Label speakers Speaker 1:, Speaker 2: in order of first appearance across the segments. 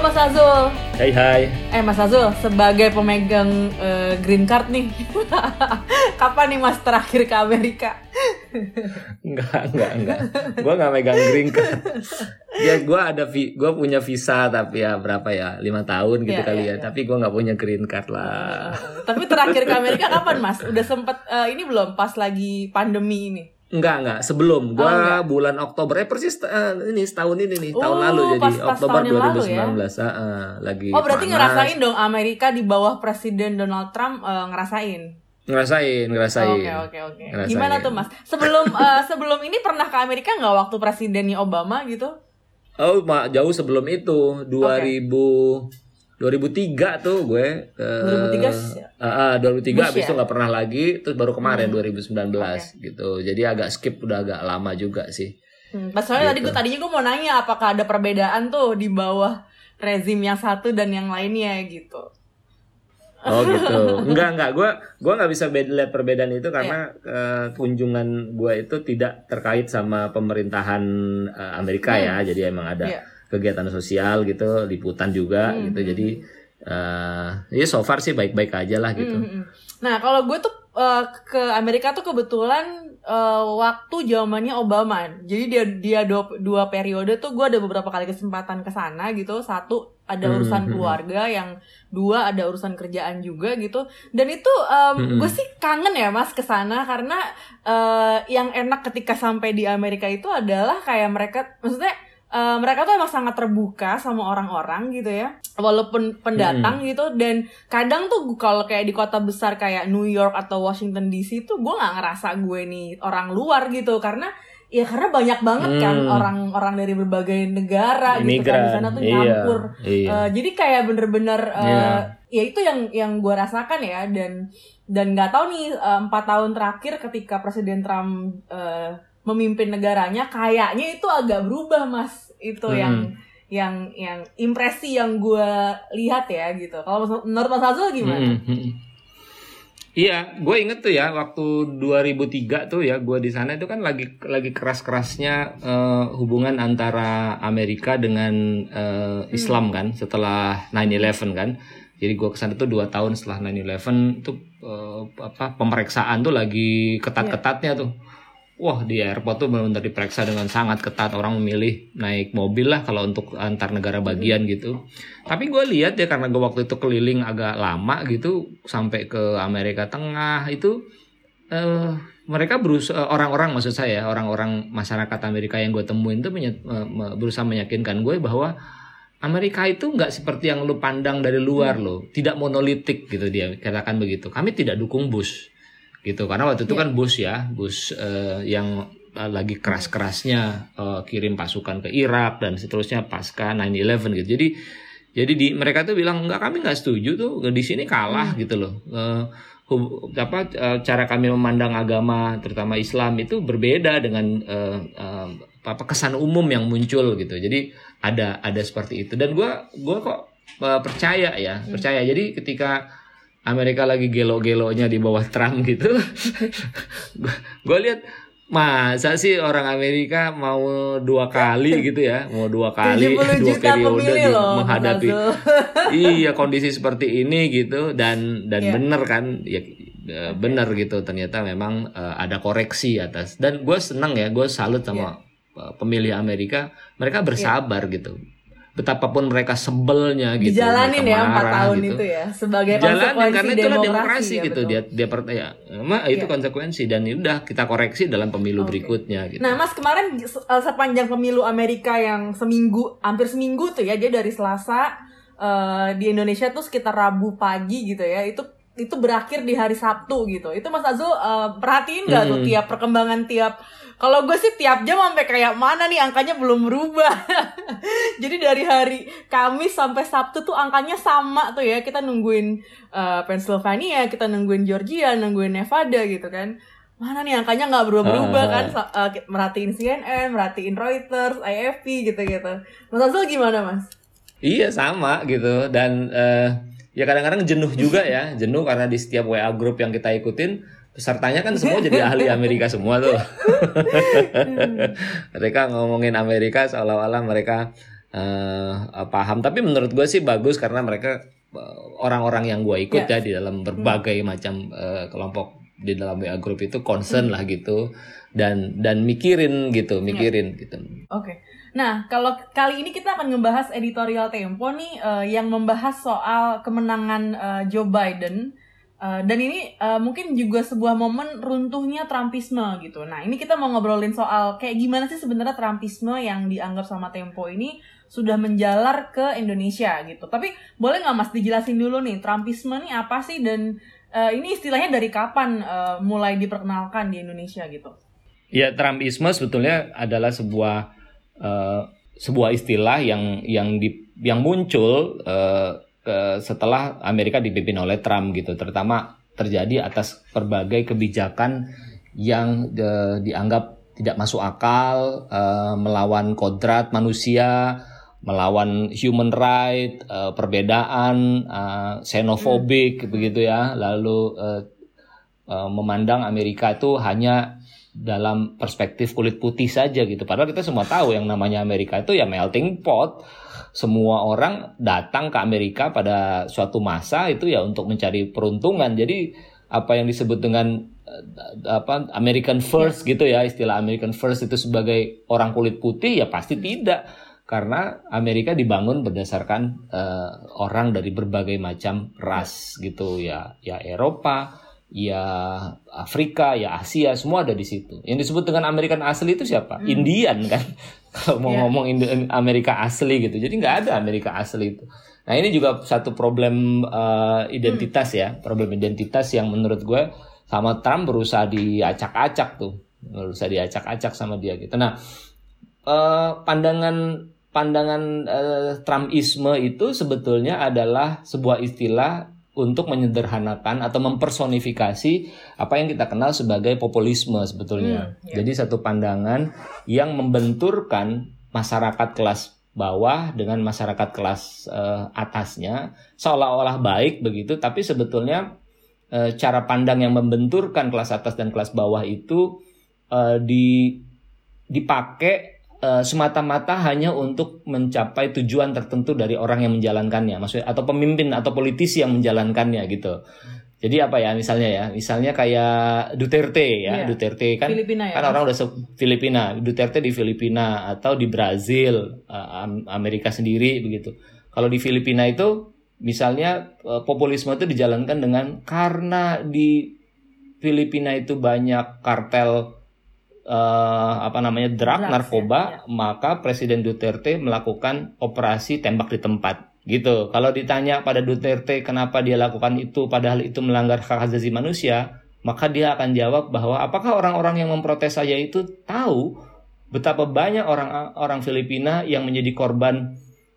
Speaker 1: Halo Mas Azul.
Speaker 2: Hai hai.
Speaker 1: Eh Mas Azul, sebagai pemegang uh, green card nih, kapan nih Mas terakhir ke Amerika?
Speaker 2: enggak, enggak, enggak. Gua nggak megang green card. Ya gua ada vi gua punya visa tapi ya berapa ya? lima tahun gitu ya, kali ya. ya. Tapi gua nggak punya green card lah.
Speaker 1: Tapi terakhir ke Amerika kapan Mas? Udah sempet uh, ini belum pas lagi pandemi ini?
Speaker 2: Enggak, enggak. Sebelum gua oh, bulan Oktober eh persis uh, ini setahun ini nih, tahun oh, lalu jadi pas, Oktober tahun 2019 ya? uh, uh, lagi
Speaker 1: Oh, berarti panas. ngerasain dong Amerika di bawah Presiden Donald Trump uh, ngerasain.
Speaker 2: Ngerasain, ngerasain.
Speaker 1: Oke, oke, oke. Gimana tuh, Mas? Sebelum uh, sebelum ini pernah ke Amerika nggak waktu presidennya Obama gitu?
Speaker 2: Oh, jauh sebelum itu, 2000 okay. 2003 tuh gue uh, 2003 uh, uh, 2003 Bush habis ya? itu nggak pernah lagi terus baru kemarin hmm. 2019 okay. gitu jadi agak skip udah agak lama juga sih
Speaker 1: hmm, pas soalnya gitu. tadi gue tadinya gue mau nanya apakah ada perbedaan tuh di bawah rezim yang satu dan yang lainnya gitu
Speaker 2: Oh gitu. Enggak enggak. Gue gua nggak bisa lihat perbedaan itu karena yeah. uh, kunjungan gue itu tidak terkait sama pemerintahan uh, Amerika ya. hmm. ya. Jadi emang ada yeah kegiatan sosial gitu liputan juga hmm. gitu jadi uh, ya so far sih baik-baik aja lah gitu. Hmm.
Speaker 1: Nah kalau gue tuh uh, ke Amerika tuh kebetulan uh, waktu zamannya Obama. Jadi dia dia dua, dua periode tuh gue ada beberapa kali kesempatan ke sana gitu. Satu ada hmm, urusan hmm. keluarga, yang dua ada urusan kerjaan juga gitu. Dan itu um, hmm. gue sih kangen ya mas ke sana karena uh, yang enak ketika sampai di Amerika itu adalah kayak mereka maksudnya uh, mereka tuh emang sangat terbuka sama orang-orang gitu ya walaupun pendatang hmm. gitu dan kadang tuh kalau kayak di kota besar kayak New York atau Washington DC tuh gue nggak ngerasa gue nih orang luar gitu karena ya karena banyak banget kan hmm. kan orang-orang dari berbagai negara gitu kan di sana tuh iya, nyampur iya. Uh, jadi kayak bener-bener uh, yeah. ya itu yang yang gue rasakan ya dan dan nggak tahu nih empat uh, tahun terakhir ketika Presiden Trump uh, memimpin negaranya kayaknya itu agak berubah mas itu hmm. yang yang yang impresi yang gue lihat ya gitu kalau menurut mas Azul gimana? Hmm. hmm.
Speaker 2: Iya, gue inget tuh ya waktu 2003 tuh ya gue di sana itu kan lagi lagi keras kerasnya uh, eh, hubungan antara Amerika dengan uh, Islam hmm. kan setelah 9/11 kan. Jadi gue ke sana tuh dua tahun setelah 9/11 tuh uh, apa pemeriksaan tuh lagi ketat-ketatnya tuh wah di airport tuh benar-benar diperiksa dengan sangat ketat. Orang memilih naik mobil lah kalau untuk antar negara bagian gitu. Tapi gue lihat ya karena gue waktu itu keliling agak lama gitu sampai ke Amerika Tengah itu uh, mereka berusaha orang-orang maksud saya orang-orang masyarakat Amerika yang gue temuin tuh uh, berusaha meyakinkan gue bahwa Amerika itu nggak seperti yang lu pandang dari luar loh. Tidak monolitik gitu dia katakan begitu. Kami tidak dukung Bush gitu karena waktu itu yeah. kan Bush ya Bush uh, yang uh, lagi keras-kerasnya uh, kirim pasukan ke Irak dan seterusnya pasca 9/11 gitu jadi jadi di mereka tuh bilang enggak kami nggak setuju tuh di sini kalah hmm. gitu loh uh, apa cara kami memandang agama terutama Islam itu berbeda dengan uh, uh, apa kesan umum yang muncul gitu jadi ada ada seperti itu dan gue gue kok uh, percaya ya hmm. percaya jadi ketika Amerika lagi gelo-gelonya di bawah Trump gitu. gue lihat masa sih orang Amerika mau dua kali gitu ya, mau dua kali dua periode di, loh, menghadapi. Iya kondisi seperti ini gitu. Dan dan yeah. bener kan? Ya e, bener gitu. Ternyata memang uh, ada koreksi atas. Dan gue senang ya gue salut sama yeah. pemilih Amerika. Mereka bersabar yeah. gitu betapapun mereka sebelnya gitu
Speaker 1: dijalanin ya empat tahun gitu. itu ya sebagai
Speaker 2: Jalanin, konsekuensi karena itulah demokrasi, demokrasi ya, gitu betul. dia dia per, ya itu ya. konsekuensi dan ya udah kita koreksi dalam pemilu okay. berikutnya gitu.
Speaker 1: nah mas kemarin eh, sepanjang pemilu Amerika yang seminggu hampir seminggu tuh ya dia dari Selasa uh, di Indonesia tuh sekitar Rabu pagi gitu ya itu itu berakhir di hari Sabtu gitu itu Mas Azul uh, perhatiin nggak hmm. tuh tiap perkembangan tiap kalau gue sih tiap jam sampai kayak mana nih angkanya belum berubah. Jadi dari hari Kamis sampai Sabtu tuh angkanya sama tuh ya. Kita nungguin uh, Pennsylvania, kita nungguin Georgia, nungguin Nevada gitu kan. Mana nih angkanya nggak berubah-berubah uh. kan? Uh, merhatiin CNN, merhatiin Reuters, AFP gitu-gitu. Mas Azul gimana mas?
Speaker 2: Iya sama gitu dan uh, ya kadang-kadang jenuh juga ya jenuh karena di setiap WA grup yang kita ikutin pesertanya kan semua jadi ahli Amerika semua tuh. mereka ngomongin Amerika seolah-olah mereka uh, paham. Tapi menurut gue sih bagus karena mereka orang-orang yang gue ikut yeah. ya di dalam berbagai hmm. macam uh, kelompok di dalam WA group itu concern hmm. lah gitu dan dan mikirin gitu, mikirin yeah. gitu.
Speaker 1: Oke. Okay. Nah, kalau kali ini kita akan ngebahas editorial Tempo nih uh, yang membahas soal kemenangan uh, Joe Biden Uh, dan ini uh, mungkin juga sebuah momen runtuhnya Trumpisme gitu. Nah ini kita mau ngobrolin soal kayak gimana sih sebenarnya Trumpisme yang dianggap sama Tempo ini sudah menjalar ke Indonesia gitu. Tapi boleh nggak Mas dijelasin dulu nih Trumpisme ini apa sih dan uh, ini istilahnya dari kapan uh, mulai diperkenalkan di Indonesia gitu?
Speaker 2: Ya Trumpisme sebetulnya adalah sebuah uh, sebuah istilah yang yang di yang muncul uh, ke setelah Amerika dipimpin oleh Trump gitu, terutama terjadi atas berbagai kebijakan yang de, dianggap tidak masuk akal, uh, melawan kodrat manusia, melawan human right, uh, perbedaan, uh, xenofobik hmm. begitu ya, lalu uh, uh, memandang Amerika itu hanya dalam perspektif kulit putih saja gitu. Padahal kita semua tahu yang namanya Amerika itu ya melting pot semua orang datang ke Amerika pada suatu masa itu ya untuk mencari peruntungan. Jadi apa yang disebut dengan eh, apa American First gitu ya istilah American First itu sebagai orang kulit putih ya pasti tidak karena Amerika dibangun berdasarkan uh, orang dari berbagai macam ras gitu ya ya Eropa ya Afrika, ya Asia, semua ada di situ. Yang disebut dengan American asli itu siapa? Hmm. Indian kan? Kalau mau yeah. ngomong Amerika asli gitu. Jadi nggak ada Amerika asli itu. Nah ini juga satu problem uh, identitas hmm. ya, problem identitas yang menurut gue sama Trump berusaha diacak-acak tuh, berusaha diacak-acak sama dia gitu. Nah uh, pandangan pandangan uh, Trumpisme itu sebetulnya adalah sebuah istilah untuk menyederhanakan atau mempersonifikasi apa yang kita kenal sebagai populisme sebetulnya. Hmm, yeah. Jadi satu pandangan yang membenturkan masyarakat kelas bawah dengan masyarakat kelas uh, atasnya seolah-olah baik begitu, tapi sebetulnya uh, cara pandang yang membenturkan kelas atas dan kelas bawah itu uh, di dipakai uh, semata-mata hanya untuk mencapai tujuan tertentu dari orang yang menjalankannya, maksudnya atau pemimpin atau politisi yang menjalankannya gitu. Jadi apa ya misalnya ya, misalnya kayak Duterte ya, yeah. Duterte kan Filipina ya, kan orang udah Filipina, Duterte di Filipina atau di Brazil, uh, Amerika sendiri begitu. Kalau di Filipina itu misalnya uh, populisme itu dijalankan dengan karena di Filipina itu banyak kartel uh, apa namanya drug, Drugs, narkoba, ya, ya. maka Presiden Duterte melakukan operasi tembak di tempat. Gitu. Kalau ditanya pada Duterte kenapa dia lakukan itu padahal itu melanggar hak asasi manusia, maka dia akan jawab bahwa apakah orang-orang yang memprotes saya itu tahu betapa banyak orang orang Filipina yang menjadi korban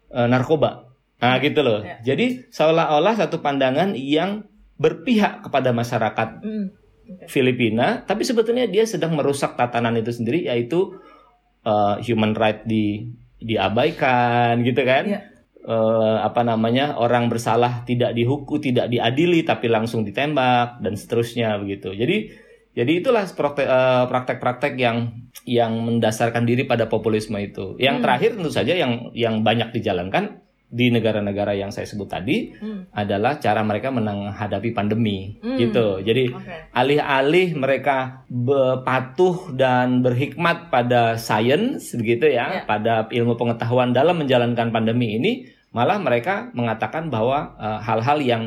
Speaker 2: uh, narkoba. Nah, gitu loh. Ya. Jadi seolah-olah satu pandangan yang berpihak kepada masyarakat. Mm Filipina, tapi sebetulnya dia sedang merusak tatanan itu sendiri, yaitu uh, human right di diabaikan, gitu kan? Yeah. Uh, apa namanya orang bersalah tidak dihukum, tidak diadili, tapi langsung ditembak dan seterusnya begitu. Jadi jadi itulah uh, praktek-praktek yang yang mendasarkan diri pada populisme itu. Yang hmm. terakhir tentu saja yang yang banyak dijalankan di negara-negara yang saya sebut tadi hmm. adalah cara mereka menghadapi pandemi hmm. gitu. Jadi okay. alih-alih mereka patuh dan berhikmat pada sains begitu ya, yeah. pada ilmu pengetahuan dalam menjalankan pandemi ini, malah mereka mengatakan bahwa eh, hal-hal uh, yang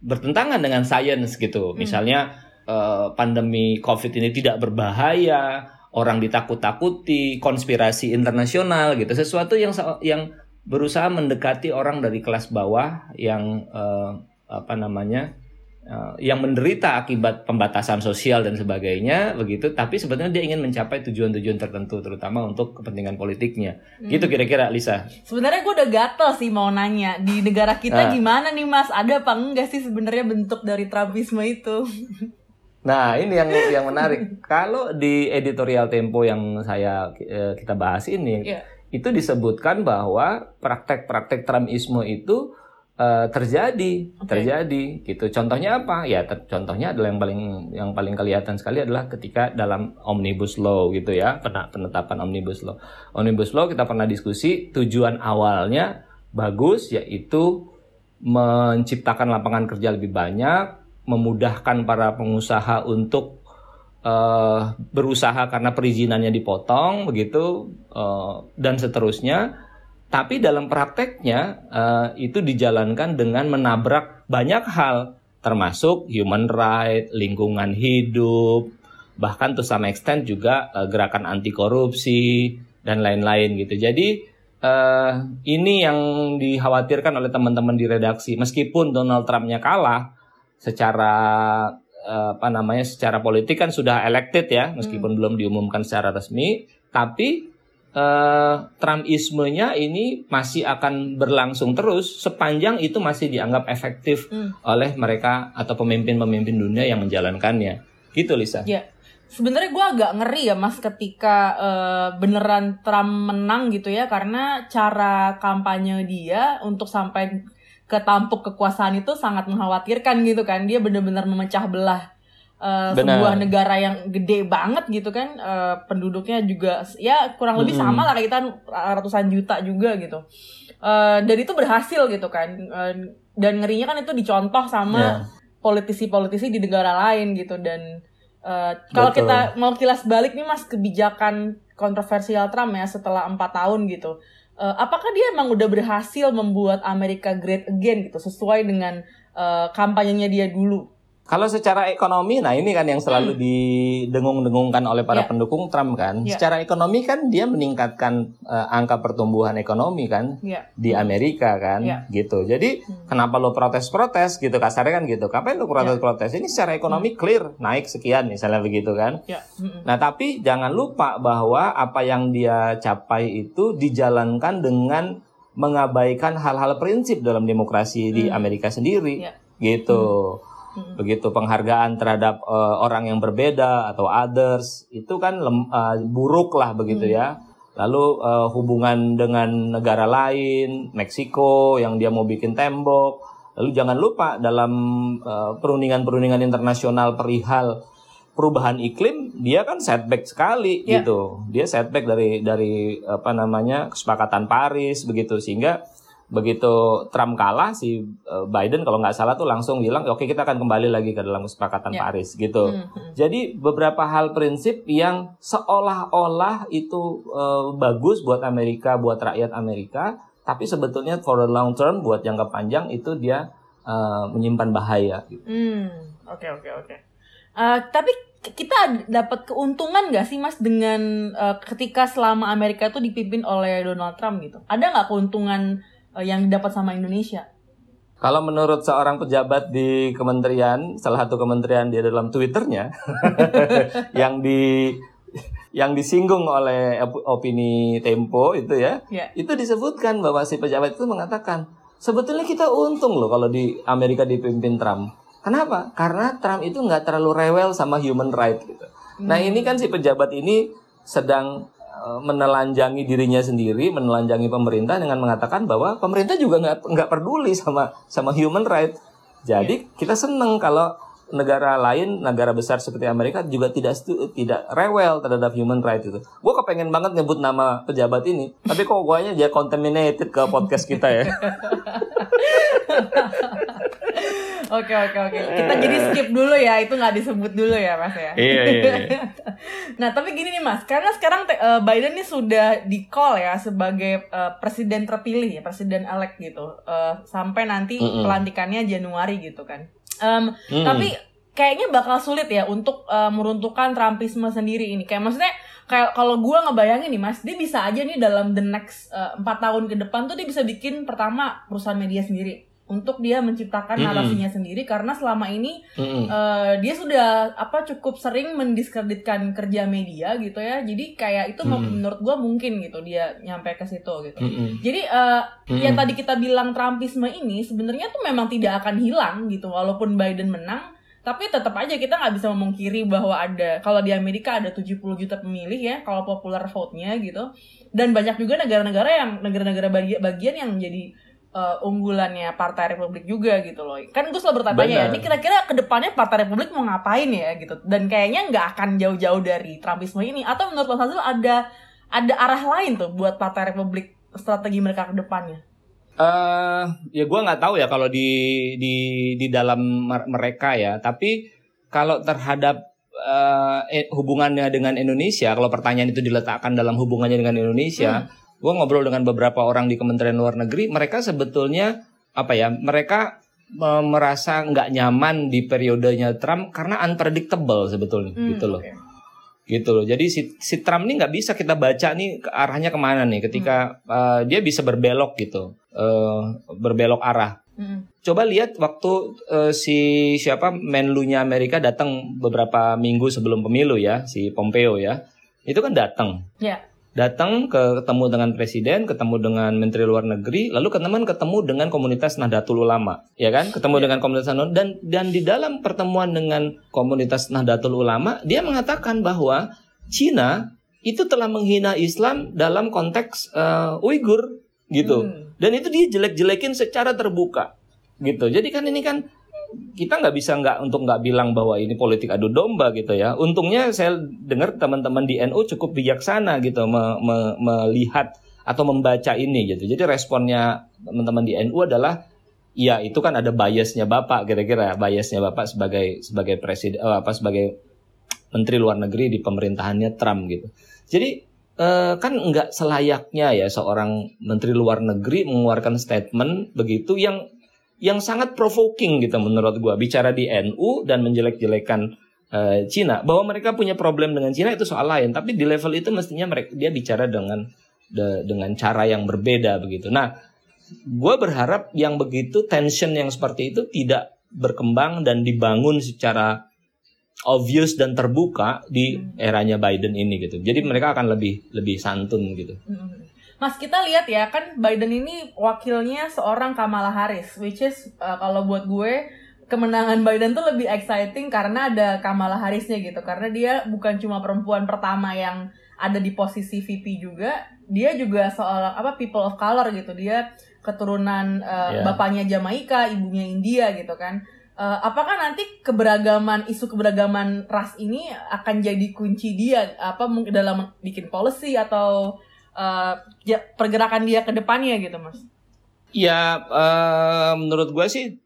Speaker 2: bertentangan dengan sains gitu. Hmm. Misalnya uh, pandemi Covid ini tidak berbahaya, orang ditakut-takuti, konspirasi internasional gitu, sesuatu yang yang berusaha mendekati orang dari kelas bawah yang uh, apa namanya uh, yang menderita akibat pembatasan sosial dan sebagainya begitu. Tapi sebetulnya dia ingin mencapai tujuan-tujuan tertentu terutama untuk kepentingan politiknya. Hmm. gitu kira-kira Lisa.
Speaker 1: Sebenarnya gue udah gatel sih mau nanya di negara kita uh, gimana nih Mas? Ada apa enggak sih sebenarnya bentuk dari Trumpisme itu?
Speaker 2: Nah, ini yang yang menarik. Kalau di editorial Tempo yang saya eh, kita bahas ini, yeah itu disebutkan bahwa praktek-praktek Trumpisme itu uh, terjadi, okay. terjadi gitu. Contohnya apa? Ya ter- contohnya adalah yang paling yang paling kelihatan sekali adalah ketika dalam omnibus law gitu ya, penetapan omnibus law. Omnibus law kita pernah diskusi tujuan awalnya bagus yaitu menciptakan lapangan kerja lebih banyak, memudahkan para pengusaha untuk uh, berusaha karena perizinannya dipotong begitu uh, dan seterusnya tapi dalam prakteknya uh, itu dijalankan dengan menabrak banyak hal, termasuk human right, lingkungan hidup, bahkan to some extent juga uh, gerakan anti korupsi dan lain-lain gitu. Jadi uh, ini yang dikhawatirkan oleh teman-teman di redaksi. Meskipun Donald Trumpnya kalah secara apa namanya secara politik kan sudah elected ya, meskipun hmm. belum diumumkan secara resmi, tapi uh, Trumpismenya ini masih akan berlangsung terus sepanjang itu masih dianggap efektif hmm. oleh mereka atau pemimpin-pemimpin dunia yang menjalankannya. Gitu Lisa.
Speaker 1: Ya. Sebenarnya gue agak ngeri ya mas ketika uh, beneran Trump menang gitu ya karena cara kampanye dia untuk sampai ke tampuk kekuasaan itu sangat mengkhawatirkan gitu kan. Dia bener-bener memecah belah uh, sebuah negara yang gede banget gitu kan. Uh, penduduknya juga ya kurang lebih sama lah kita ratusan juta juga gitu. Uh, dan itu berhasil gitu kan. Uh, dan ngerinya kan itu dicontoh sama politisi politisi-politisi di negara lain gitu. Dan uh, kalau kita mau kilas balik nih mas kebijakan kontroversial Trump ya setelah empat tahun gitu uh, apakah dia emang udah berhasil membuat Amerika great again gitu sesuai dengan uh, kampanyenya dia dulu
Speaker 2: kalau secara ekonomi, nah ini kan yang selalu hmm. didengung-dengungkan oleh para yeah. pendukung Trump kan. Yeah. Secara ekonomi kan dia meningkatkan uh, angka pertumbuhan ekonomi kan yeah. di Amerika kan, yeah. gitu. Jadi hmm. kenapa lo protes-protes gitu kasarnya kan gitu. Kapan lo protes-protes? Ini secara ekonomi hmm. clear naik sekian misalnya begitu kan. Yeah. Hmm. Nah tapi jangan lupa bahwa apa yang dia capai itu dijalankan dengan mengabaikan hal-hal prinsip dalam demokrasi hmm. di Amerika sendiri, yeah. gitu. Hmm begitu penghargaan terhadap uh, orang yang berbeda atau others itu kan lem, uh, buruk lah begitu hmm. ya. Lalu uh, hubungan dengan negara lain Meksiko yang dia mau bikin tembok. Lalu jangan lupa dalam uh, perundingan-perundingan internasional perihal perubahan iklim dia kan setback sekali yeah. gitu. Dia setback dari dari apa namanya kesepakatan Paris begitu. Sehingga begitu Trump kalah si eh, Biden kalau nggak salah tuh langsung bilang oke okay, kita akan kembali lagi ke dalam kesepakatan yeah. Paris gitu. Mm -hmm. Jadi beberapa hal prinsip yang seolah-olah itu uh, bagus buat Amerika, buat rakyat Amerika, tapi sebetulnya for the long term buat jangka panjang itu dia uh, menyimpan bahaya.
Speaker 1: Gitu. Hmm, oke oke oke. Tapi kita dapat keuntungan gak sih mas dengan uh, ketika selama Amerika itu dipimpin oleh Donald Trump gitu? Ada nggak keuntungan yang didapat sama Indonesia?
Speaker 2: Kalau menurut seorang pejabat di kementerian, salah satu kementerian dia dalam twitternya, yang di yang disinggung oleh opini Tempo itu ya, yeah. itu disebutkan bahwa si pejabat itu mengatakan sebetulnya kita untung loh kalau di Amerika dipimpin Trump. Kenapa? Karena Trump itu nggak terlalu rewel sama human right gitu. Hmm. Nah ini kan si pejabat ini sedang Eh, menelanjangi dirinya sendiri, menelanjangi pemerintah dengan mengatakan bahwa pemerintah juga nggak nggak peduli sama sama human right. Jadi yeah. kita seneng kalau negara lain, negara besar seperti Amerika juga tidak tidak rewel terhadap human right itu. Gue kepengen banget nyebut nama pejabat ini, tapi kok guanya dia contaminated ke podcast kita ya.
Speaker 1: Oke oke oke. Kita jadi skip dulu ya, itu nggak disebut dulu ya mas ya.
Speaker 2: Iya iya. iya.
Speaker 1: nah tapi gini nih mas, karena sekarang uh, Biden ini sudah di call ya sebagai uh, presiden terpilih ya, presiden elect gitu, uh, sampai nanti mm -mm. pelantikannya Januari gitu kan. Um, mm. Tapi kayaknya bakal sulit ya untuk uh, meruntuhkan Trumpisme sendiri ini. Kayak maksudnya kayak kalau gue ngebayangin nih mas, dia bisa aja nih dalam the next empat uh, tahun ke depan tuh dia bisa bikin pertama perusahaan media sendiri untuk dia menciptakan mm-hmm. narasinya sendiri karena selama ini mm-hmm. uh, dia sudah apa cukup sering mendiskreditkan kerja media gitu ya jadi kayak itu mm-hmm. menurut gue mungkin gitu dia nyampe ke situ gitu mm-hmm. jadi uh, mm-hmm. yang tadi kita bilang Trumpisme ini sebenarnya tuh memang tidak akan hilang gitu walaupun Biden menang tapi tetap aja kita nggak bisa memungkiri bahwa ada kalau di Amerika ada 70 juta pemilih ya kalau popular vote-nya gitu dan banyak juga negara-negara yang negara-negara bagian yang jadi uh, unggulannya Partai Republik juga gitu loh. Kan gue selalu bertanya ya, ini kira-kira ke depannya Partai Republik mau ngapain ya gitu. Dan kayaknya nggak akan jauh-jauh dari Trumpisme ini. Atau menurut Mas Azul ada ada arah lain tuh buat Partai Republik strategi mereka ke depannya?
Speaker 2: Uh, ya gue nggak tahu ya kalau di di di dalam mereka ya. Tapi kalau terhadap uh, hubungannya dengan Indonesia, kalau pertanyaan itu diletakkan dalam hubungannya dengan Indonesia. Hmm gue ngobrol dengan beberapa orang di Kementerian Luar Negeri, mereka sebetulnya apa ya? Mereka merasa nggak nyaman di periodenya Trump karena unpredictable sebetulnya hmm, gitu loh. Okay. Gitu loh. Jadi si, si Trump ini nggak bisa kita baca nih ke arahnya ke mana nih ketika hmm. uh, dia bisa berbelok gitu. Uh, berbelok arah. Hmm. Coba lihat waktu uh, si siapa Menlunya Amerika datang beberapa minggu sebelum pemilu ya, si Pompeo ya. Itu kan datang.
Speaker 1: Yeah
Speaker 2: datang ke ketemu dengan presiden, ketemu dengan menteri luar negeri, lalu teman ketemu dengan komunitas Nahdlatul Ulama, ya kan? Ketemu dengan komunitas Nahdlatul dan dan di dalam pertemuan dengan komunitas Nahdlatul Ulama, dia mengatakan bahwa Cina itu telah menghina Islam dalam konteks uh, Uighur gitu. Hmm. Dan itu dia jelek-jelekin secara terbuka gitu. Jadi kan ini kan kita nggak bisa nggak untuk nggak bilang bahwa ini politik adu domba gitu ya. Untungnya saya dengar teman-teman di NU cukup bijaksana gitu me, me, melihat atau membaca ini gitu. Jadi responnya teman-teman di NU adalah ya itu kan ada biasnya bapak kira-kira biasnya bapak sebagai sebagai presiden oh, apa sebagai menteri luar negeri di pemerintahannya Trump gitu. Jadi eh, kan nggak selayaknya ya seorang menteri luar negeri mengeluarkan statement begitu yang yang sangat provoking gitu menurut gua bicara di NU dan menjelek-jelekan uh, Cina bahwa mereka punya problem dengan Cina itu soal lain tapi di level itu mestinya mereka dia bicara dengan de, dengan cara yang berbeda begitu. Nah, gua berharap yang begitu tension yang seperti itu tidak berkembang dan dibangun secara obvious dan terbuka di hmm. eranya Biden ini gitu. Jadi mereka akan lebih lebih santun gitu. Hmm.
Speaker 1: Mas kita lihat ya kan Biden ini wakilnya seorang Kamala Harris, which is uh, kalau buat gue kemenangan Biden tuh lebih exciting karena ada Kamala Harrisnya gitu, karena dia bukan cuma perempuan pertama yang ada di posisi VP juga, dia juga seorang apa people of color gitu, dia keturunan uh, yeah. bapaknya Jamaika, ibunya India gitu kan. Uh, apakah nanti keberagaman isu keberagaman ras ini akan jadi kunci dia apa dalam bikin policy atau uh, ya, pergerakan dia ke depannya gitu mas
Speaker 2: Ya, uh, menurut gue sih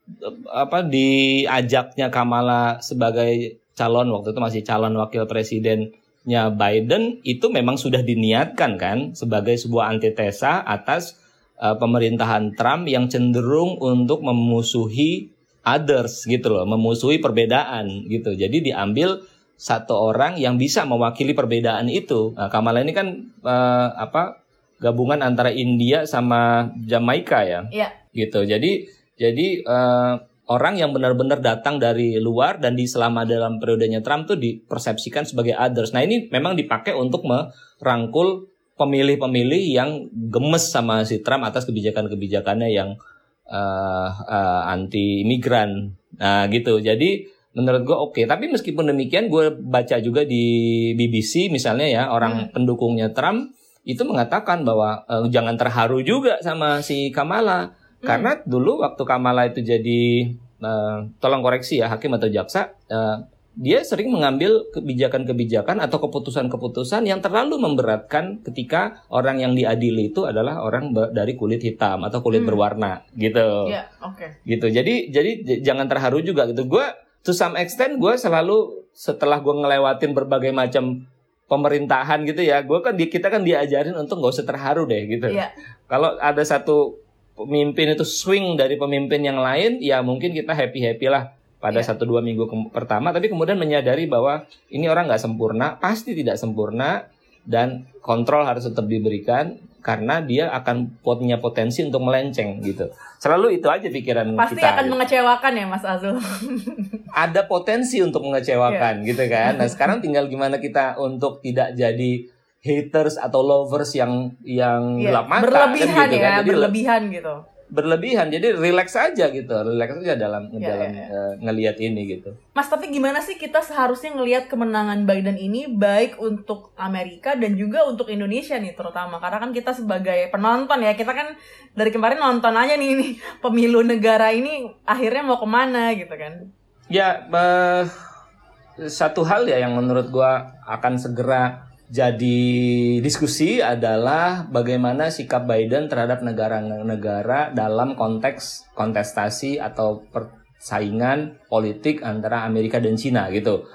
Speaker 2: apa diajaknya Kamala sebagai calon waktu itu masih calon wakil presidennya Biden itu memang sudah diniatkan kan sebagai sebuah antitesa atas uh, pemerintahan Trump yang cenderung untuk memusuhi others gitu loh, memusuhi perbedaan gitu. Jadi diambil satu orang yang bisa mewakili perbedaan itu. Nah, Kamala ini kan uh, apa gabungan antara India sama Jamaika ya.
Speaker 1: Iya.
Speaker 2: Gitu. Jadi jadi uh, orang yang benar-benar datang dari luar dan di selama dalam periodenya Trump tuh dipersepsikan sebagai others. Nah, ini memang dipakai untuk merangkul pemilih-pemilih yang gemes sama si Trump atas kebijakan-kebijakannya yang uh, uh, anti imigran. Nah, gitu. Jadi menurut gue oke. Okay. Tapi meskipun demikian, gue baca juga di BBC misalnya ya orang hmm. pendukungnya Trump itu mengatakan bahwa uh, jangan terharu juga sama si Kamala hmm. karena dulu waktu Kamala itu jadi uh, tolong koreksi ya hakim atau jaksa uh, dia sering mengambil kebijakan-kebijakan atau keputusan-keputusan yang terlalu memberatkan ketika orang yang diadili itu adalah orang dari kulit hitam atau kulit hmm. berwarna gitu.
Speaker 1: Yeah, okay.
Speaker 2: Gitu. Jadi jadi jangan terharu juga gitu. Gue to some extent gue selalu setelah gue ngelewatin berbagai macam pemerintahan gitu ya gue kan di, kita kan diajarin untuk nggak usah terharu deh gitu
Speaker 1: yeah.
Speaker 2: kalau ada satu pemimpin itu swing dari pemimpin yang lain ya mungkin kita happy happy lah pada yeah. satu dua minggu pertama tapi kemudian menyadari bahwa ini orang nggak sempurna pasti tidak sempurna dan kontrol harus tetap diberikan karena dia akan punya potensi untuk melenceng gitu. Selalu itu aja pikiran
Speaker 1: Pasti
Speaker 2: kita.
Speaker 1: Pasti akan gitu. mengecewakan ya Mas Azul.
Speaker 2: Ada potensi untuk mengecewakan yeah. gitu kan. Nah, sekarang tinggal gimana kita untuk tidak jadi haters atau lovers yang yang yeah. gelap mata
Speaker 1: berlebihan kan, gitu, ya, kan? Jadi, berlebihan gitu.
Speaker 2: Berlebihan. Jadi relax aja gitu, relax aja dalam
Speaker 1: Ya,
Speaker 2: dalam
Speaker 1: ya,
Speaker 2: eh, ngelihat ini gitu.
Speaker 1: Mas, tapi gimana sih kita seharusnya ngelihat kemenangan Biden ini baik untuk Amerika dan juga untuk Indonesia nih terutama karena kan kita sebagai penonton ya kita kan dari kemarin nonton aja nih ini pemilu negara ini akhirnya mau ke mana gitu kan?
Speaker 2: Ya, eh, satu hal ya yang menurut gua akan segera jadi diskusi adalah bagaimana sikap Biden terhadap negara-negara dalam konteks kontestasi atau persaingan politik antara Amerika dan Cina gitu.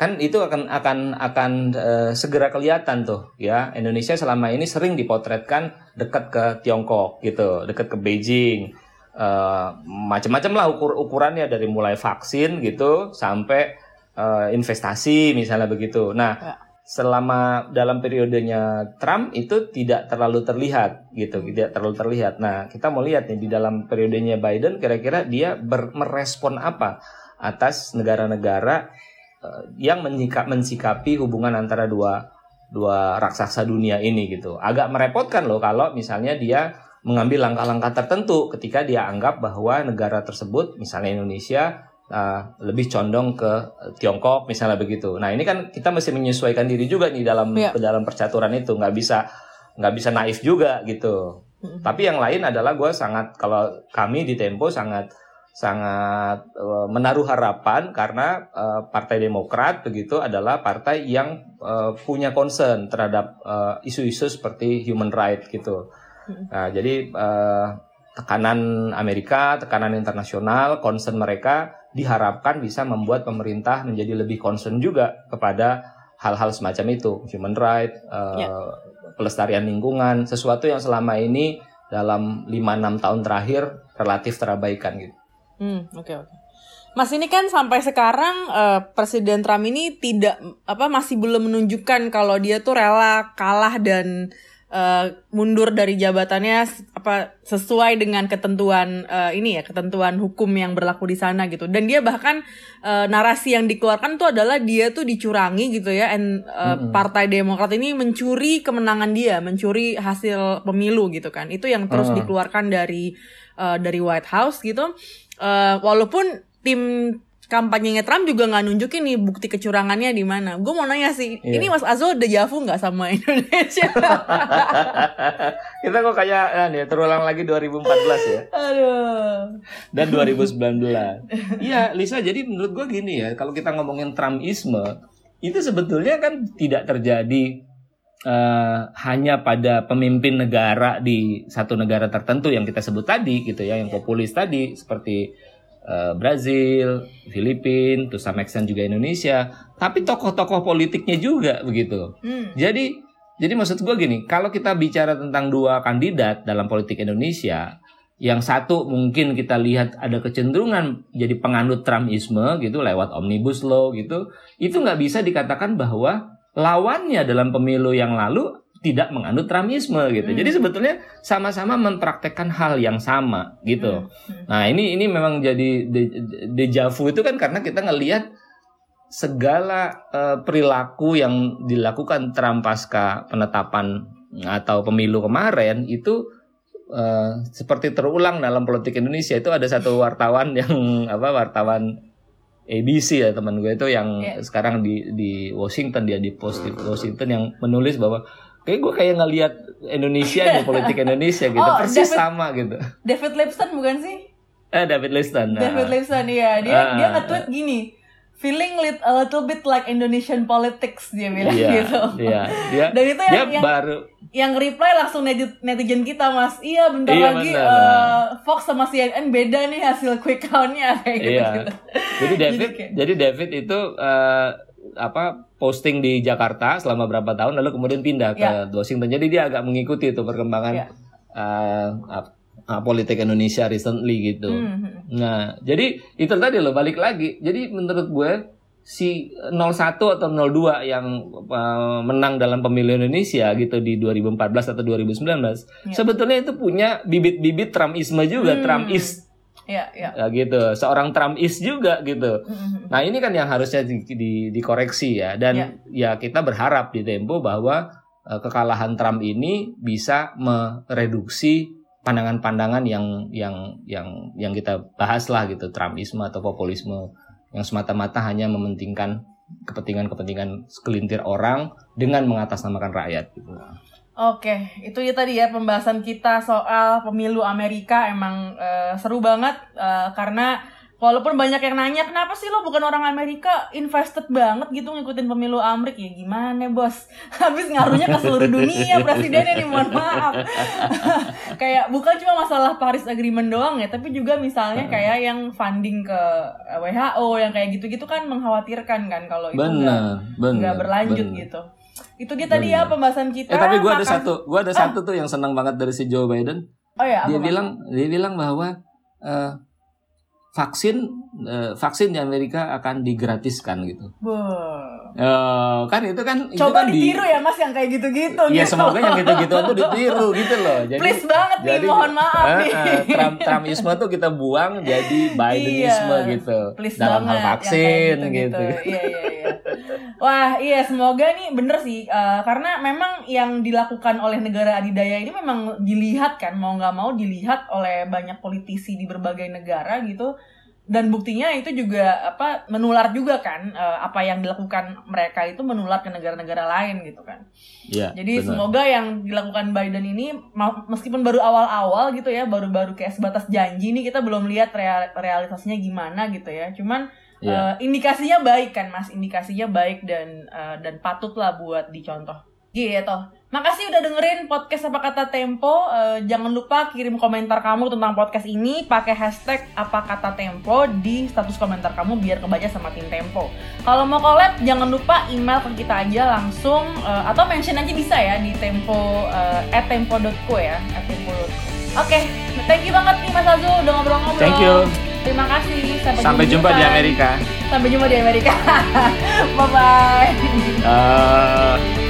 Speaker 2: Kan itu akan akan akan eh, segera kelihatan tuh ya. Indonesia selama ini sering dipotretkan dekat ke Tiongkok gitu, dekat ke Beijing. Eh, macam-macam lah ukur ukurannya dari mulai vaksin gitu sampai eh, investasi misalnya begitu. Nah,
Speaker 1: Ya.
Speaker 2: Selama dalam periodenya Trump itu tidak terlalu terlihat gitu, tidak terlalu terlihat. Nah, kita mau lihat nih di dalam periodenya Biden kira-kira dia ber- merespon apa atas negara-negara eh, yang menyikap mensikapi hubungan antara dua dua raksasa dunia ini gitu. Agak merepotkan loh kalau misalnya dia mengambil langkah-langkah tertentu ketika dia anggap bahwa negara tersebut, misalnya Indonesia, uh, lebih condong ke Tiongkok misalnya begitu. Nah ini kan kita mesti menyesuaikan diri juga nih dalam
Speaker 1: Iya.
Speaker 2: dalam percaturan itu nggak bisa nggak bisa naif juga gitu.
Speaker 1: Mm-mm.
Speaker 2: Tapi yang lain adalah gue sangat kalau kami di Tempo sangat sangat eh, menaruh harapan karena eh, Partai Demokrat begitu adalah partai yang eh, punya concern terhadap isu-isu seperti human right gitu. Nah, jadi eh, tekanan Amerika, tekanan internasional, concern mereka diharapkan bisa membuat pemerintah menjadi lebih concern juga kepada hal-hal semacam itu, human right, eh,
Speaker 1: Ya.
Speaker 2: pelestarian lingkungan, sesuatu yang selama ini dalam 5-6 tahun terakhir relatif terabaikan gitu.
Speaker 1: Hmm, oke oke. Mas ini kan sampai sekarang eh, Presiden Trump ini tidak apa masih belum menunjukkan kalau dia tuh rela kalah dan eh, mundur dari jabatannya apa sesuai dengan ketentuan eh, ini ya ketentuan hukum yang berlaku di sana gitu. Dan dia bahkan eh, narasi yang dikeluarkan tuh adalah dia tuh dicurangi gitu ya. And eh, Partai Demokrat ini mencuri kemenangan dia, mencuri hasil pemilu gitu kan. Itu yang terus
Speaker 2: Ah.
Speaker 1: dikeluarkan dari eh, dari White House gitu. Eh, walaupun tim kampanyenya Trump juga nggak nunjukin nih bukti kecurangannya di mana. Gue mau nanya sih,
Speaker 2: Iya.
Speaker 1: ini Mas Azo udah javu nggak sama Indonesia?
Speaker 2: Kita kok kayak ya, nih, terulang lagi 2014 ya.
Speaker 1: Aduh.
Speaker 2: dan 2019. Iya, Lisa, jadi menurut gue gini ya, kalau kita ngomongin Trumpisme, itu sebetulnya kan tidak terjadi eh, hanya pada pemimpin negara di satu negara tertentu yang kita sebut tadi gitu ya, yang populis tadi seperti eh, Brazil, Filipina, to some extent juga Indonesia, tapi tokoh-tokoh politiknya juga begitu.
Speaker 1: Hmm.
Speaker 2: Jadi jadi maksud gue gini, kalau kita bicara tentang dua kandidat dalam politik Indonesia, yang satu mungkin kita lihat ada kecenderungan jadi penganut Trumpisme gitu lewat omnibus law gitu, itu nggak bisa dikatakan bahwa lawannya dalam pemilu yang lalu tidak menganut Trumpisme gitu.
Speaker 1: Hmm.
Speaker 2: Jadi sebetulnya sama-sama mempraktekkan hal yang sama gitu.
Speaker 1: Hmm.
Speaker 2: Nah ini ini memang jadi de- de- deja vu itu kan karena kita ngelihat segala eh, perilaku yang dilakukan Trump pasca penetapan atau pemilu kemarin itu eh, seperti terulang dalam politik Indonesia itu ada satu wartawan yang apa wartawan ABC ya teman gue itu yang
Speaker 1: Iya.
Speaker 2: sekarang di di Washington dia di post di Washington yang menulis bahwa kayak gue kayak ngelihat Indonesia nih politik Indonesia gitu
Speaker 1: Oh,
Speaker 2: persis
Speaker 1: David-
Speaker 2: sama gitu
Speaker 1: David Lipson bukan sih?
Speaker 2: eh David Liston nah.
Speaker 1: David Lipson iya, dia
Speaker 2: Ah.
Speaker 1: dia nge-tweet gini. Feeling lit a little bit like Indonesian politics dia bilang
Speaker 2: Iya,
Speaker 1: gitu.
Speaker 2: iya, dia,
Speaker 1: Dan itu
Speaker 2: dia
Speaker 1: yang- yang-
Speaker 2: baru
Speaker 1: Yang reply langsung neti- netizen kita mas. Iya bentar
Speaker 2: Iya,
Speaker 1: lagi
Speaker 2: benar.
Speaker 1: eh, Fox sama CNN beda nih hasil quick count-nya kayak gitu.
Speaker 2: Iya.
Speaker 1: gitu.
Speaker 2: Jadi David,
Speaker 1: kayak-
Speaker 2: jadi David itu eh, apa posting di Jakarta selama berapa tahun, lalu kemudian pindah ke
Speaker 1: Ya.
Speaker 2: Washington. Jadi dia agak mengikuti itu perkembangan
Speaker 1: Ya.
Speaker 2: eh, ap- ah, politik Indonesia recently gitu.
Speaker 1: Hmm.
Speaker 2: Nah, jadi itu tadi loh balik lagi. Jadi menurut gue si 01 atau 02 yang uh, menang dalam pemilu Indonesia gitu di 2014 atau 2019
Speaker 1: Ya.
Speaker 2: sebetulnya itu punya bibit-bibit Trumpisme juga,
Speaker 1: Hmm.
Speaker 2: Trumpis
Speaker 1: Iya, iya.
Speaker 2: ya, gitu. Seorang Trumpis juga gitu.
Speaker 1: Hmm.
Speaker 2: Nah, ini kan yang harusnya di, di- dikoreksi ya dan ya. kita berharap di Tempo bahwa uh, kekalahan Trump ini bisa mereduksi pandangan-pandangan yang yang yang yang kita bahas lah gitu Trumpisme atau populisme yang semata-mata hanya mementingkan kepentingan-kepentingan segelintir orang dengan mengatasnamakan rakyat gitu.
Speaker 1: Oke, itu ya tadi ya pembahasan kita soal pemilu Amerika. Emang uh, seru banget uh, karena walaupun banyak yang nanya kenapa sih lo bukan orang Amerika? Invested banget gitu ngikutin pemilu Amerika ya gimana bos? Habis ngaruhnya ke seluruh dunia presidennya nih mohon maaf. Kayak bukan cuma masalah Paris Agreement doang ya tapi juga misalnya kayak yang funding ke WHO yang kayak gitu-gitu kan mengkhawatirkan kan kalau itu nggak berlanjut bener. gitu itu dia tadi ya pembahasan kita
Speaker 2: eh tapi gue ada satu gue ada ah. satu tuh yang senang banget dari si Joe Biden.
Speaker 1: Oh ya
Speaker 2: dia bilang dia bilang bahwa uh, vaksin uh, vaksin di Amerika akan digratiskan gitu. Uh, kan itu kan
Speaker 1: Coba
Speaker 2: itu kan
Speaker 1: ditiru di, ya Mas yang kayak gitu-gitu.
Speaker 2: Iya gitu. semoga yang gitu-gitu itu ditiru gitu loh.
Speaker 1: Jadi, Please banget jadi, nih mohon maaf uh, nih. Uh,
Speaker 2: Trump Trumpisme tuh kita buang jadi Bidenisme iya, gitu.
Speaker 1: Please
Speaker 2: dalam hal vaksin
Speaker 1: gitu,
Speaker 2: gitu.
Speaker 1: Iya iya iya. Wah iya semoga nih bener sih uh, karena memang yang dilakukan oleh negara adidaya ini memang dilihat kan mau nggak mau dilihat oleh banyak politisi di berbagai negara gitu dan buktinya itu juga apa menular juga kan uh, apa yang dilakukan mereka itu menular ke negara-negara lain gitu kan.
Speaker 2: Ya,
Speaker 1: Jadi benar. semoga yang dilakukan Biden ini meskipun baru awal-awal gitu ya, baru-baru kayak sebatas janji nih kita belum lihat real, realitasnya gimana gitu ya. Cuman ya. uh, indikasinya baik kan Mas, indikasinya baik dan uh, dan patutlah buat dicontoh. Gitu. Makasih udah dengerin podcast apa kata Tempo. Uh, jangan lupa kirim komentar kamu tentang podcast ini pakai hashtag apa kata Tempo di status komentar kamu biar kebaca sama tim Tempo. Kalau mau collab jangan lupa email ke kita aja langsung uh, atau mention aja bisa ya di tempo uh, at tempo.co ya at tempo.co. Oke, okay, thank you banget nih Mas Azul udah ngobrol-ngobrol.
Speaker 2: Thank you.
Speaker 1: Terima kasih.
Speaker 2: Sampai, Sampai jumpa, jumpa di Amerika.
Speaker 1: Sampai jumpa di Amerika. bye bye. Uh...